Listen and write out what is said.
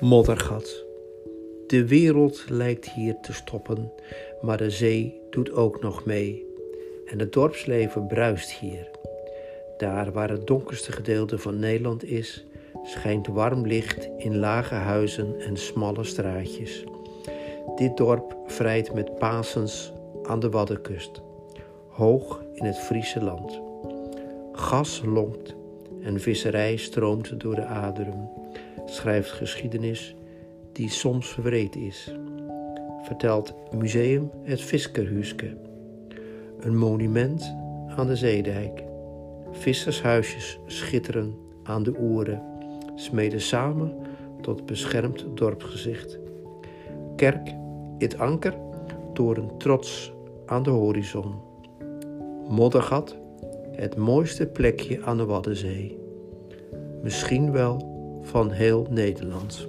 Moddergat. De wereld lijkt hier te stoppen, maar de zee doet ook nog mee. En het dorpsleven bruist hier. Daar waar het donkerste gedeelte van Nederland is, schijnt warm licht in lage huizen en smalle straatjes. Dit dorp vrijt met Pasens aan de Waddenkust, hoog in het Friese land. Gas lonkt en visserij stroomt door de aderen, schrijft geschiedenis die soms wreed is, vertelt Museum het Viskerhuske, een monument aan de zeedijk. Vissershuisjes schitteren aan de oeren, smeden samen tot beschermd dorpsgezicht. Kerk, het anker, toren trots aan de horizon. Moddergat, het mooiste plekje aan de Waddenzee. Misschien wel van heel Nederland.